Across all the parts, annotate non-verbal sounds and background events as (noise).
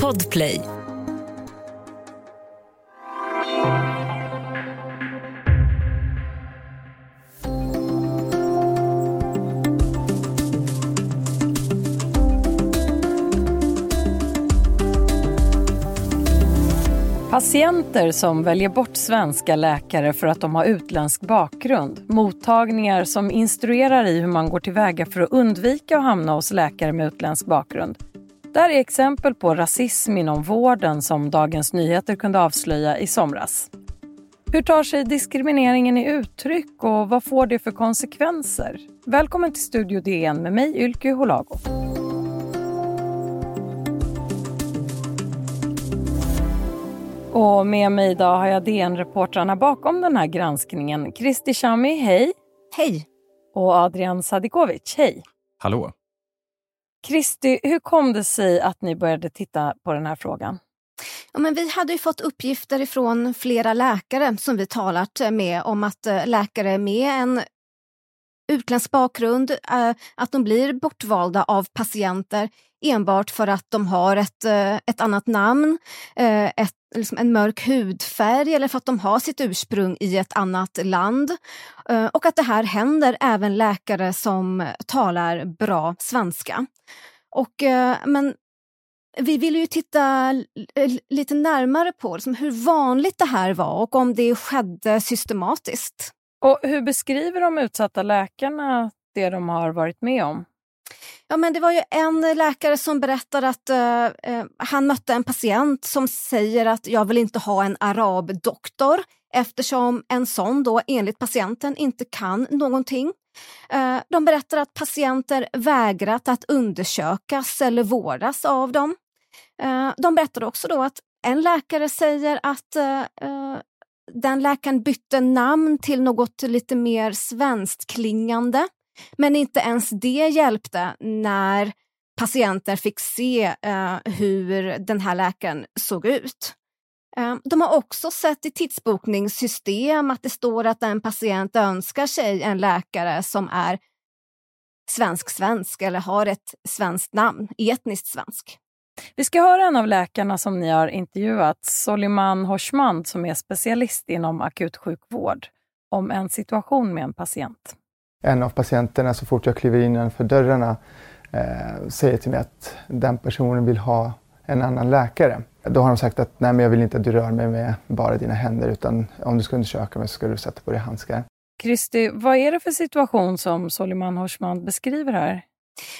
Podplay. Patienter som väljer bort svenska läkare för att de har utländsk bakgrund. Mottagningar som instruerar i hur man går tillväga för att undvika att hamna hos läkare med utländsk bakgrund. Där är exempel på rasism inom vården som Dagens Nyheter kunde avslöja i somras. Hur tar sig diskrimineringen i uttryck och vad får det för konsekvenser? Välkommen till Studio DN med mig Ylke Holago. Och med mig idag har jag DN-reportrarna bakom den här granskningen. Kristi Chami, hej! Hej! Och Adrian Sadikovic, hej! Hallå! Kristi, hur kom det sig att ni började titta på den här frågan? Ja, men vi hade ju fått uppgifter ifrån flera läkare som vi talat med om att eh, läkare med en utländsk bakgrund, eh, att de blir bortvalda av patienter enbart för att de har ett, eh, ett annat namn, eh, ett, liksom en mörk hudfärg eller för att de har sitt ursprung i ett annat land. Och att det här händer även läkare som talar bra svenska. Och, men vi vill ju titta lite närmare på liksom hur vanligt det här var och om det skedde systematiskt. Och hur beskriver de utsatta läkarna det de har varit med om? Ja, men det var ju en läkare som berättade att uh, han mötte en patient som säger att jag vill inte ha en arabdoktor eftersom en sån då enligt patienten inte kan någonting. Uh, de berättar att patienter vägrat att undersökas eller vårdas av dem. Uh, de berättade också då att en läkare säger att den läkaren bytte namn till något lite mer svenskt klingande. Men inte ens det hjälpte när patienter fick se eh, hur den här läkaren såg ut. Eh, de har också sett i tidsbokningssystem att det står att en patient önskar sig en läkare som är svensk-svensk eller har ett svenskt namn, etniskt svensk. Vi ska höra en av läkarna som ni har intervjuat, Soliman Hoshmand som är specialist inom akutsjukvård, om en situation med en patient. En av patienterna, så fort jag kliver in innanför dörrarna, eh, säger till mig att den personen vill ha en annan läkare. Då har de sagt att nej, men jag vill inte att du rör mig med bara dina händer utan om du ska undersöka mig så ska du sätta på dig handskar. Kristi, vad är det för situation som Soliman Hoshmand beskriver här?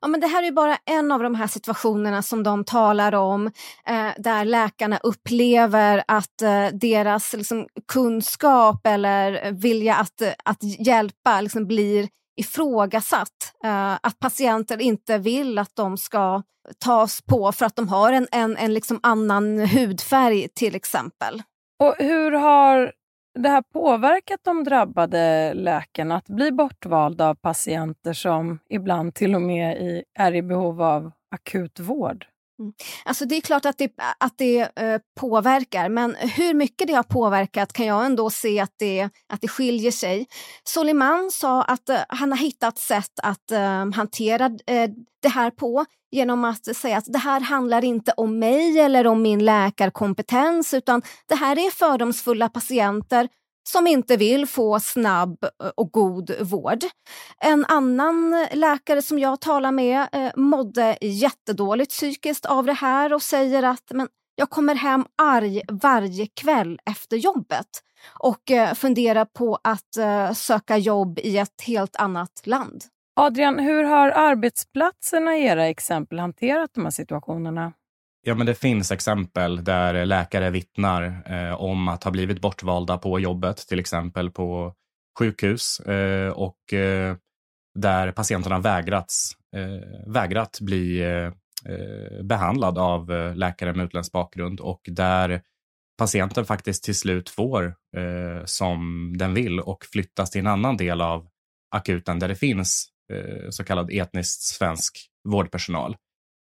Ja, men det här är bara en av de här situationerna som de talar om eh, där läkarna upplever att eh, deras liksom, kunskap eller eh, vilja att, eh, att hjälpa liksom, blir ifrågasatt. Eh, att patienter inte vill att de ska tas på för att de har en, en, en liksom annan hudfärg till exempel. Och hur har det här påverkat de drabbade läkarna att bli bortvalda av patienter som ibland till och med är i behov av akut vård? Mm. Alltså det är klart att det, att det eh, påverkar, men hur mycket det har påverkat kan jag ändå se att det, att det skiljer sig. Soliman sa att eh, han har hittat sätt att eh, hantera eh, det här på genom att säga att det här handlar inte om mig eller om min läkarkompetens utan det här är fördomsfulla patienter som inte vill få snabb eh, och god vård. En annan läkare som jag talar med eh, mådde jättedåligt psykiskt av det här och säger att men, jag kommer hem arg varje kväll efter jobbet och eh, funderar på att eh, söka jobb i ett helt annat land. Adrian, hur har arbetsplatserna i era exempel hanterat de här situationerna? Ja, men det finns exempel där läkare vittnar eh, om att ha blivit bortvalda på jobbet, till exempel på sjukhus eh, och eh, där patienterna vägrats, eh, vägrat bli eh, eh behandlad av eh, läkare med utländsk bakgrund och där patienten faktiskt till slut får eh, som den vill och flyttas till en annan del av akuten där det finns så kallad etniskt svensk vårdpersonal.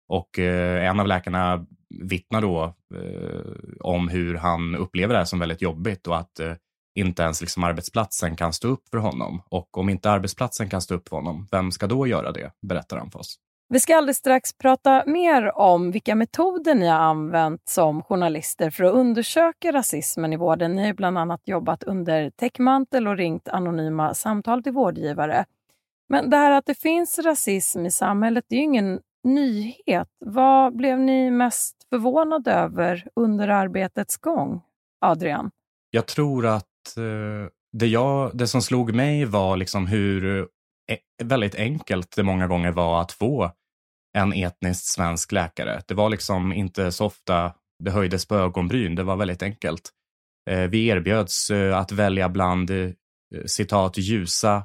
Och eh, en av läkarna vittnar då eh, om hur han upplever det här som väldigt jobbigt och att eh, inte ens liksom arbetsplatsen kan stå upp för honom. Och om inte arbetsplatsen kan stå upp för honom, vem ska då göra det? Berättar han för oss. Vi ska alldeles strax prata mer om vilka metoder ni har använt som journalister för att undersöka rasismen i vården. Ni har bland annat jobbat under täckmantel och ringt anonyma samtal till vårdgivare. Men det här att det finns rasism i samhället, det är ju ingen nyhet. Vad blev ni mest förvånade över under arbetets gång, Adrian? Jag tror att eh, det, jag, det som slog mig var liksom hur eh, väldigt enkelt det många gånger var att få en etniskt svensk läkare. Det var liksom inte så ofta det höjdes på ögonbryn, det var väldigt enkelt. Eh, vi erbjöds att välja bland citat ljusa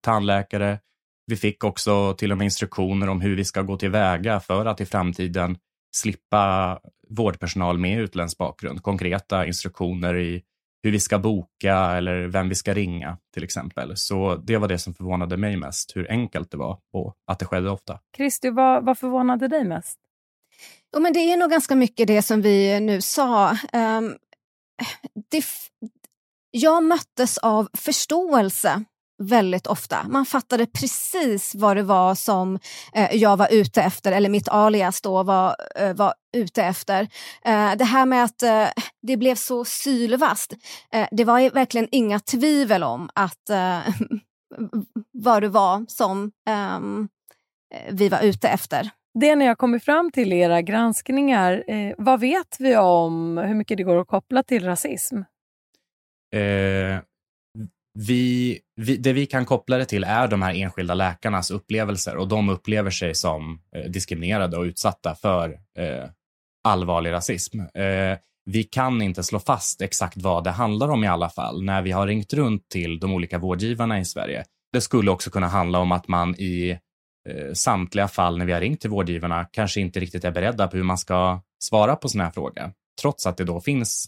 tandläkare. Vi fick också till och med instruktioner om hur vi ska gå tillväga för att i framtiden slippa vårdpersonal med utländsk bakgrund. Konkreta instruktioner i hur vi ska boka eller vem vi ska ringa till exempel. Så det var det som förvånade mig mest, hur enkelt det var och att det skedde ofta. Kristi, vad, vad förvånade dig mest? Jo, men det är nog ganska mycket det som vi nu sa. Um, det, jag möttes av förståelse väldigt ofta. Man fattade precis vad det var som eh, jag var ute efter, eller mitt alias då var, eh, var ute efter. Eh, det här med att eh, det blev så sylvast, eh, det var verkligen inga tvivel om att eh, (laughs) vad det var som ehm, vi var ute efter. Det ni har kommit fram till i era granskningar, vad vet vi om hur mycket det går att koppla till rasism? Vi, vi, det vi kan koppla det till är de här enskilda läkarnas upplevelser och de upplever sig som eh, diskriminerade och utsatta för eh, allvarlig rasism. Eh, vi kan inte slå fast exakt vad det handlar om i alla fall när vi har ringt runt till de olika vårdgivarna i Sverige. Det skulle också kunna handla om att man i eh, samtliga fall när vi har ringt till vårdgivarna kanske inte riktigt är beredda på hur man ska svara på sådana här frågor. Trots att det då finns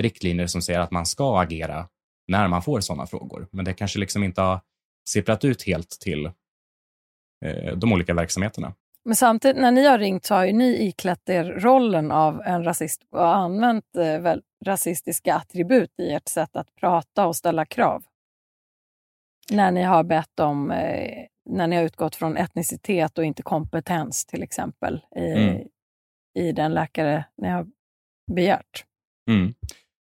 riktlinjer som säger att man ska agera när man får sådana frågor. Men det kanske liksom inte har sipprat ut helt till eh, de olika verksamheterna. Men samtidigt, när ni har ringt så har ju ni iklätt er rollen av en rasist och använt eh, väl, rasistiska attribut i ert sätt att prata och ställa krav. När ni har bett om, eh, när ni har utgått från etnicitet och inte kompetens till exempel i, mm. i den läkare ni har begärt. Mm.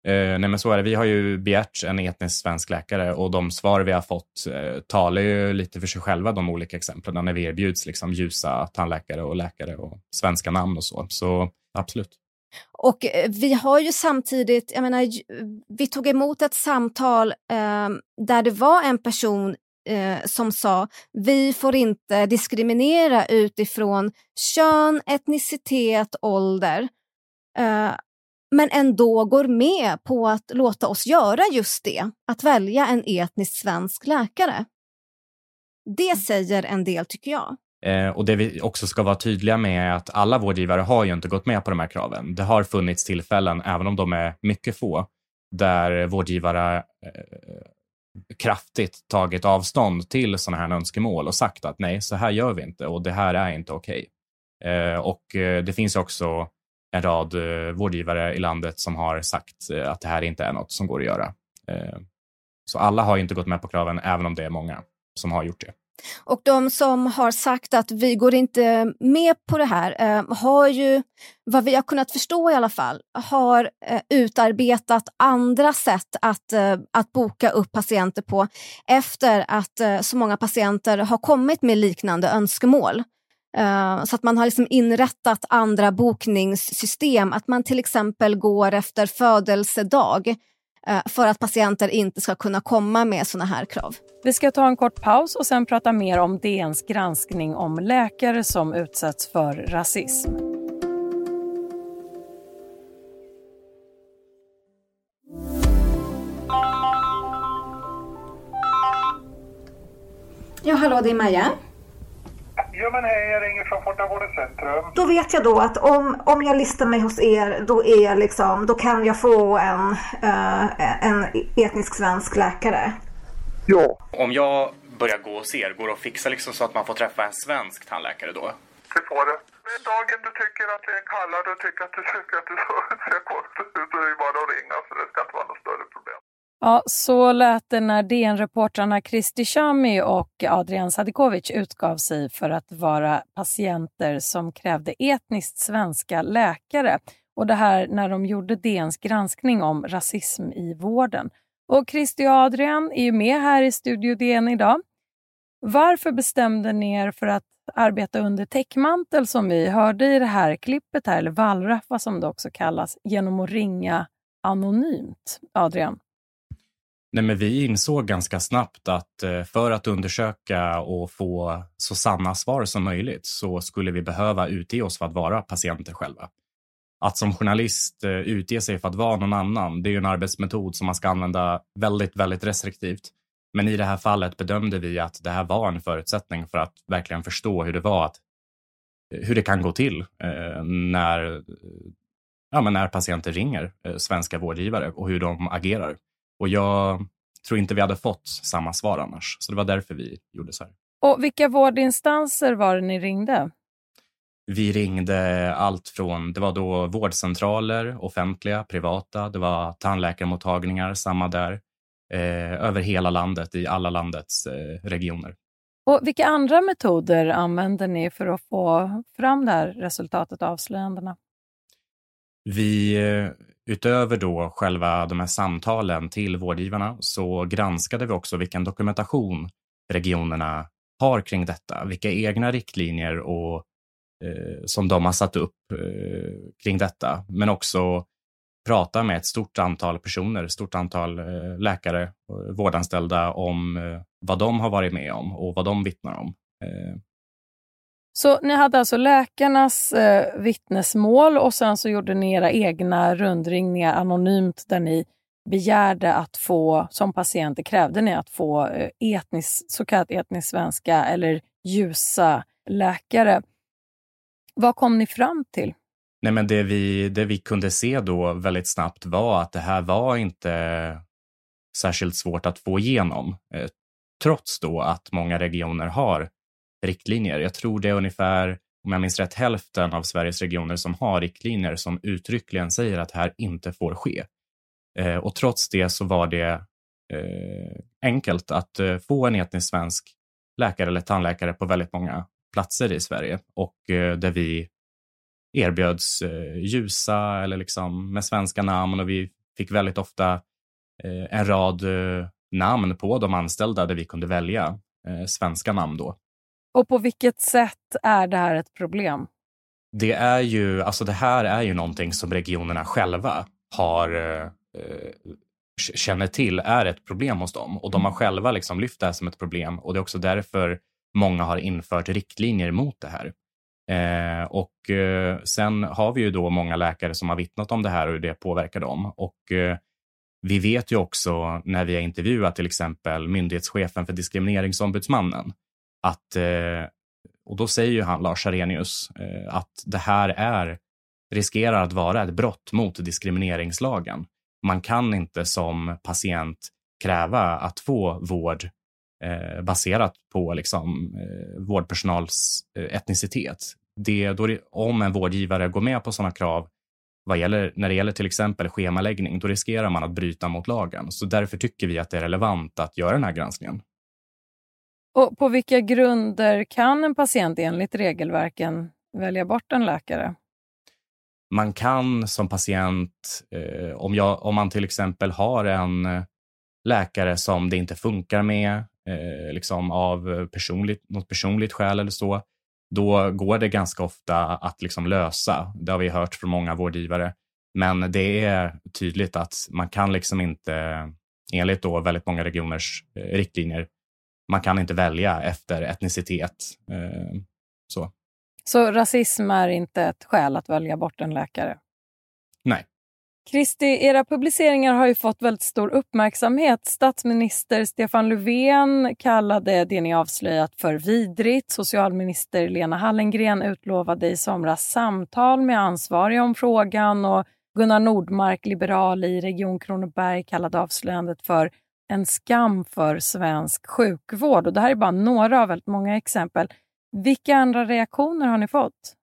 Eh, nej men så är det. Vi har ju begärt en etnisk svensk läkare och de svar vi har fått eh, talar ju lite för sig själva, de olika exemplen, när vi erbjuds liksom ljusa tandläkare och läkare och svenska namn och så. Så absolut. Och eh, vi har ju samtidigt, jag menar, vi tog emot ett samtal eh, där det var en person eh, som sa vi får inte diskriminera utifrån kön, etnicitet, ålder. Eh, men ändå går med på att låta oss göra just det, att välja en etnisk svensk läkare. Det säger en del tycker jag. Eh, och Det vi också ska vara tydliga med är att alla vårdgivare har ju inte gått med på de här kraven. Det har funnits tillfällen, även om de är mycket få, där vårdgivare eh, kraftigt tagit avstånd till sådana här önskemål och sagt att nej, så här gör vi inte och det här är inte okej. Okay. Eh, och eh, det finns också en rad eh, vårdgivare i landet som har sagt eh, att det här inte är något som går att göra. Eh, så alla har inte gått med på kraven, även om det är många som har gjort det. Och de som har sagt att vi går inte med på det här eh, har ju, vad vi har kunnat förstå i alla fall, har eh, utarbetat andra sätt att, eh, att boka upp patienter på efter att eh, så många patienter har kommit med liknande önskemål. Uh, så att man har liksom inrättat andra bokningssystem, att man till exempel går efter födelsedag uh, för att patienter inte ska kunna komma med såna här krav. Vi ska ta en kort paus och sen prata mer om DNs granskning om läkare som utsätts för rasism. Ja, hallå, det är Maja. Jo men hej, jag ringer från Fortavårdens centrum. Då vet jag då att om, om jag listar mig hos er då, är jag liksom, då kan jag få en, uh, en etnisk svensk läkare. Ja. Om jag börjar gå hos er, går det att fixa liksom så att man får träffa en svensk tandläkare då? Det får det. Dagen du tycker att det är kallad och tycker att du tycker att du (laughs) ser konstigt ut så är det bara att ringa så det ska inte vara något större problem. Ja, så lät det när DN-reportrarna Kristi Chami och Adrian Sadikovic utgav sig för att vara patienter som krävde etniskt svenska läkare. Och det här när de gjorde DNs granskning om rasism i vården. Och Kristi och Adrian är ju med här i Studio DN idag. Varför bestämde ni er för att arbeta under täckmantel som vi hörde i det här klippet, här, eller wallraffa som det också kallas, genom att ringa anonymt? Adrian? Nej, men vi insåg ganska snabbt att eh, för att undersöka och få så sanna svar som möjligt så skulle vi behöva utge oss för att vara patienter själva. Att som journalist eh, utge sig för att vara någon annan, det är ju en arbetsmetod som man ska använda väldigt, väldigt restriktivt. Men i det här fallet bedömde vi att det här var en förutsättning för att verkligen förstå hur det var att eh, hur det kan gå till när, ja, men när patienter ringer svenska vårdgivare och hur de agerar. Och jag tror inte vi hade fått samma svar annars. Så det var därför vi gjorde så här. Och vilka vårdinstanser var det ni ringde? Vi ringde allt från, det var då vårdcentraler, offentliga, privata, det var tandläkarmottagningar, samma där, eh, över hela landet, i alla landets eh, regioner. Och Vilka andra metoder använder ni för att få fram det här resultatet, avslöjandena? Vi, eh, utöver då själva de här samtalen till vårdgivarna, så granskade vi också vilken dokumentation regionerna har kring detta, vilka egna riktlinjer och, eh, som de har satt upp eh, kring detta, men också prata med ett stort antal personer, ett stort antal eh, läkare eh, vårdanställda om eh, vad de har varit med om och vad de vittnar om. Eh, så ni hade alltså läkarnas eh, vittnesmål och sen så gjorde ni era egna rundringningar anonymt där ni begärde att få, som patienter krävde ni att få eh, etnisk, så kallat etnisk svenska eller ljusa läkare. Vad kom ni fram till? Nej, men det, vi, det vi kunde se då väldigt snabbt var att det här var inte särskilt svårt att få igenom. Eh, trots då att många regioner har riktlinjer. Jag tror det är ungefär, om jag minns rätt, hälften av Sveriges regioner som har riktlinjer som uttryckligen säger att det här inte får ske. Eh, och trots det så var det eh, enkelt att eh, få en etnisk svensk läkare eller tandläkare på väldigt många platser i Sverige och eh, där vi erbjöds eh, ljusa eller liksom med svenska namn och vi fick väldigt ofta eh, en rad eh, namn på de anställda där vi kunde välja eh, svenska namn då. Och på vilket sätt är det här ett problem? Det är ju, alltså det här är ju någonting som regionerna själva har eh, känner till är ett problem hos dem. Och de har själva liksom lyft det här som ett problem. Och det är också därför många har infört riktlinjer mot det här. Eh, och eh, sen har vi ju då många läkare som har vittnat om det här och hur det påverkar dem. Och eh, vi vet ju också när vi har intervjuat till exempel myndighetschefen för diskrimineringsombudsmannen att, eh, och då säger ju han, Lars Arrhenius, eh, att det här är, riskerar att vara ett brott mot diskrimineringslagen. Man kan inte som patient kräva att få vård eh, baserat på liksom, eh, vårdpersonals eh, etnicitet. Det, då det, om en vårdgivare går med på sådana krav vad gäller, när det gäller till exempel schemaläggning, då riskerar man att bryta mot lagen. Så därför tycker vi att det är relevant att göra den här granskningen. Och på vilka grunder kan en patient enligt regelverken välja bort en läkare? Man kan som patient, eh, om, jag, om man till exempel har en eh, läkare som det inte funkar med, eh, liksom av personligt, något personligt skäl eller så, då går det ganska ofta att liksom lösa. Det har vi hört från många vårdgivare. Men det är tydligt att man kan liksom inte, enligt då väldigt många regioners eh, riktlinjer, man kan inte välja efter etnicitet. Eh, så. så rasism är inte ett skäl att välja bort en läkare? Nej. Kristi, era publiceringar har ju fått väldigt stor uppmärksamhet. Statsminister Stefan Löfven kallade det ni avslöjat för vidrigt. Socialminister Lena Hallengren utlovade i somras samtal med ansvariga om frågan och Gunnar Nordmark, liberal i Region Kronoberg, kallade avslöjandet för en skam för svensk sjukvård. Och det här är bara några av väldigt många exempel. Vilka andra reaktioner har ni fått?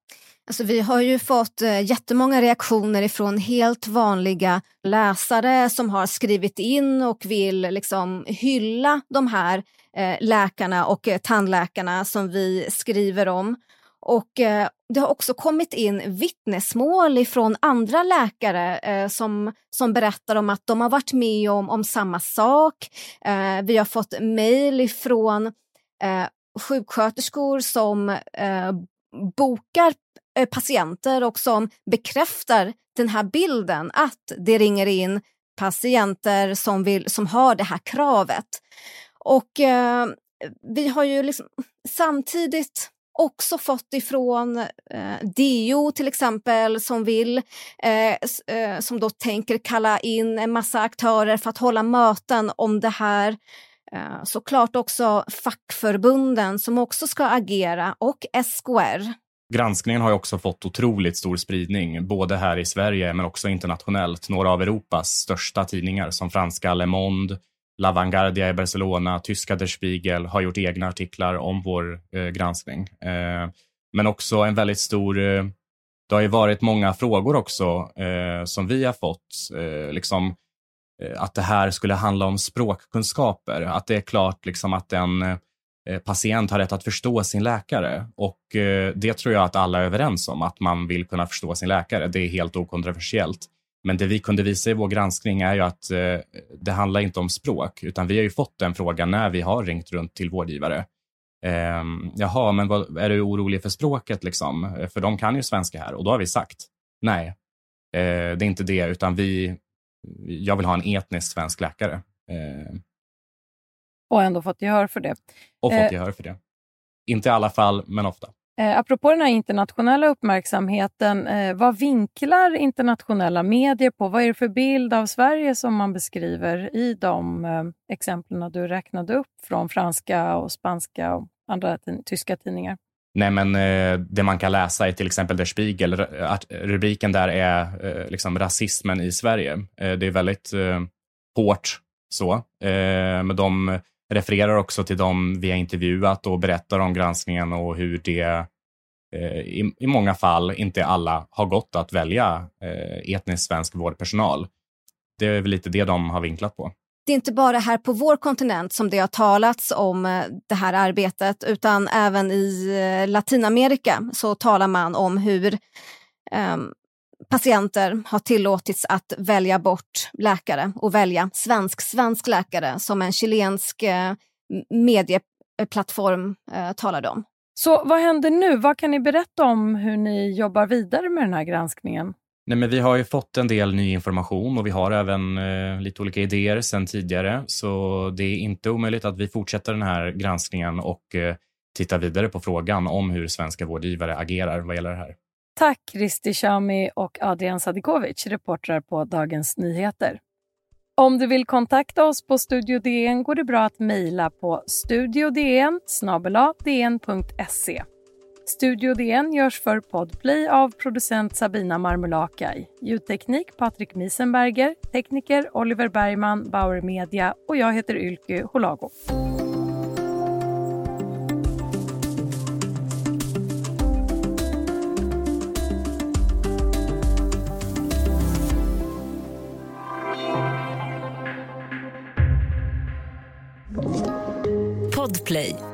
Alltså, vi har ju fått eh, jättemånga reaktioner ifrån helt vanliga läsare som har skrivit in och vill liksom hylla de här eh, läkarna och eh, tandläkarna som vi skriver om. Och eh, det har också kommit in vittnesmål från andra läkare eh, som, som berättar om att de har varit med om, om samma sak. Eh, vi har fått mejl från eh, sjuksköterskor som eh, bokar eh, patienter och som bekräftar den här bilden att det ringer in patienter som, vill, som har det här kravet. Och eh, vi har ju liksom samtidigt också fått ifrån eh, DO till exempel som vill, eh, eh, som då tänker kalla in en massa aktörer för att hålla möten om det här. Eh, såklart också fackförbunden som också ska agera och SKR. Granskningen har också fått otroligt stor spridning, både här i Sverige men också internationellt. Några av Europas största tidningar som franska Le Monde, La Vanguardia i Barcelona, tyska Der Spiegel har gjort egna artiklar om vår eh, granskning. Eh, men också en väldigt stor... Eh, det har ju varit många frågor också eh, som vi har fått. Eh, liksom, eh, att det här skulle handla om språkkunskaper. Att det är klart liksom, att en eh, patient har rätt att förstå sin läkare. Och eh, Det tror jag att alla är överens om, att man vill kunna förstå sin läkare. Det är helt okontroversiellt. Men det vi kunde visa i vår granskning är ju att eh, det handlar inte om språk, utan vi har ju fått den frågan när vi har ringt runt till vårdgivare. Eh, jaha, men vad, är du orolig för språket liksom? För de kan ju svenska här. Och då har vi sagt, nej, eh, det är inte det, utan vi, jag vill ha en etnisk svensk läkare. Eh, och ändå fått gehör för det. Och fått eh, gehör för det. Inte i alla fall, men ofta. Eh, apropå den här internationella uppmärksamheten, eh, vad vinklar internationella medier på? Vad är det för bild av Sverige som man beskriver i de eh, exemplen du räknade upp från franska och spanska och andra tyska tidningar? Nej, men eh, det man kan läsa i till exempel Der Spiegel, eh, rubriken där är eh, liksom rasismen i Sverige. Eh, det är väldigt eh, hårt så, eh, men de refererar också till dem vi har intervjuat och berättar om granskningen och hur det eh, i, i många fall, inte alla, har gått att välja eh, etnisk svensk vårdpersonal. Det är väl lite det de har vinklat på. Det är inte bara här på vår kontinent som det har talats om eh, det här arbetet utan även i Latinamerika så talar man om hur um, patienter har tillåtits att välja bort läkare och välja svensk-svensk läkare som en chilensk eh, medieplattform eh, talade om. Så vad händer nu? Vad kan ni berätta om hur ni jobbar vidare med den här granskningen? Nej, men vi har ju fått en del ny information och vi har även eh, lite olika idéer sedan tidigare. Så det är inte omöjligt att vi fortsätter den här granskningen och eh, tittar vidare på frågan om hur svenska vårdgivare agerar vad gäller det här. Tack Kristi Shami och Adrian Sadikovic, reportrar på Dagens Nyheter. Om du vill kontakta oss på Studio DN går det bra att mejla på studiodn dn.se. Studio DN görs för Podplay av producent Sabina Marmulakai, ljudteknik Patrik Misenberger, tekniker Oliver Bergman, Bauer Media och jag heter Ylke Holago. Podplay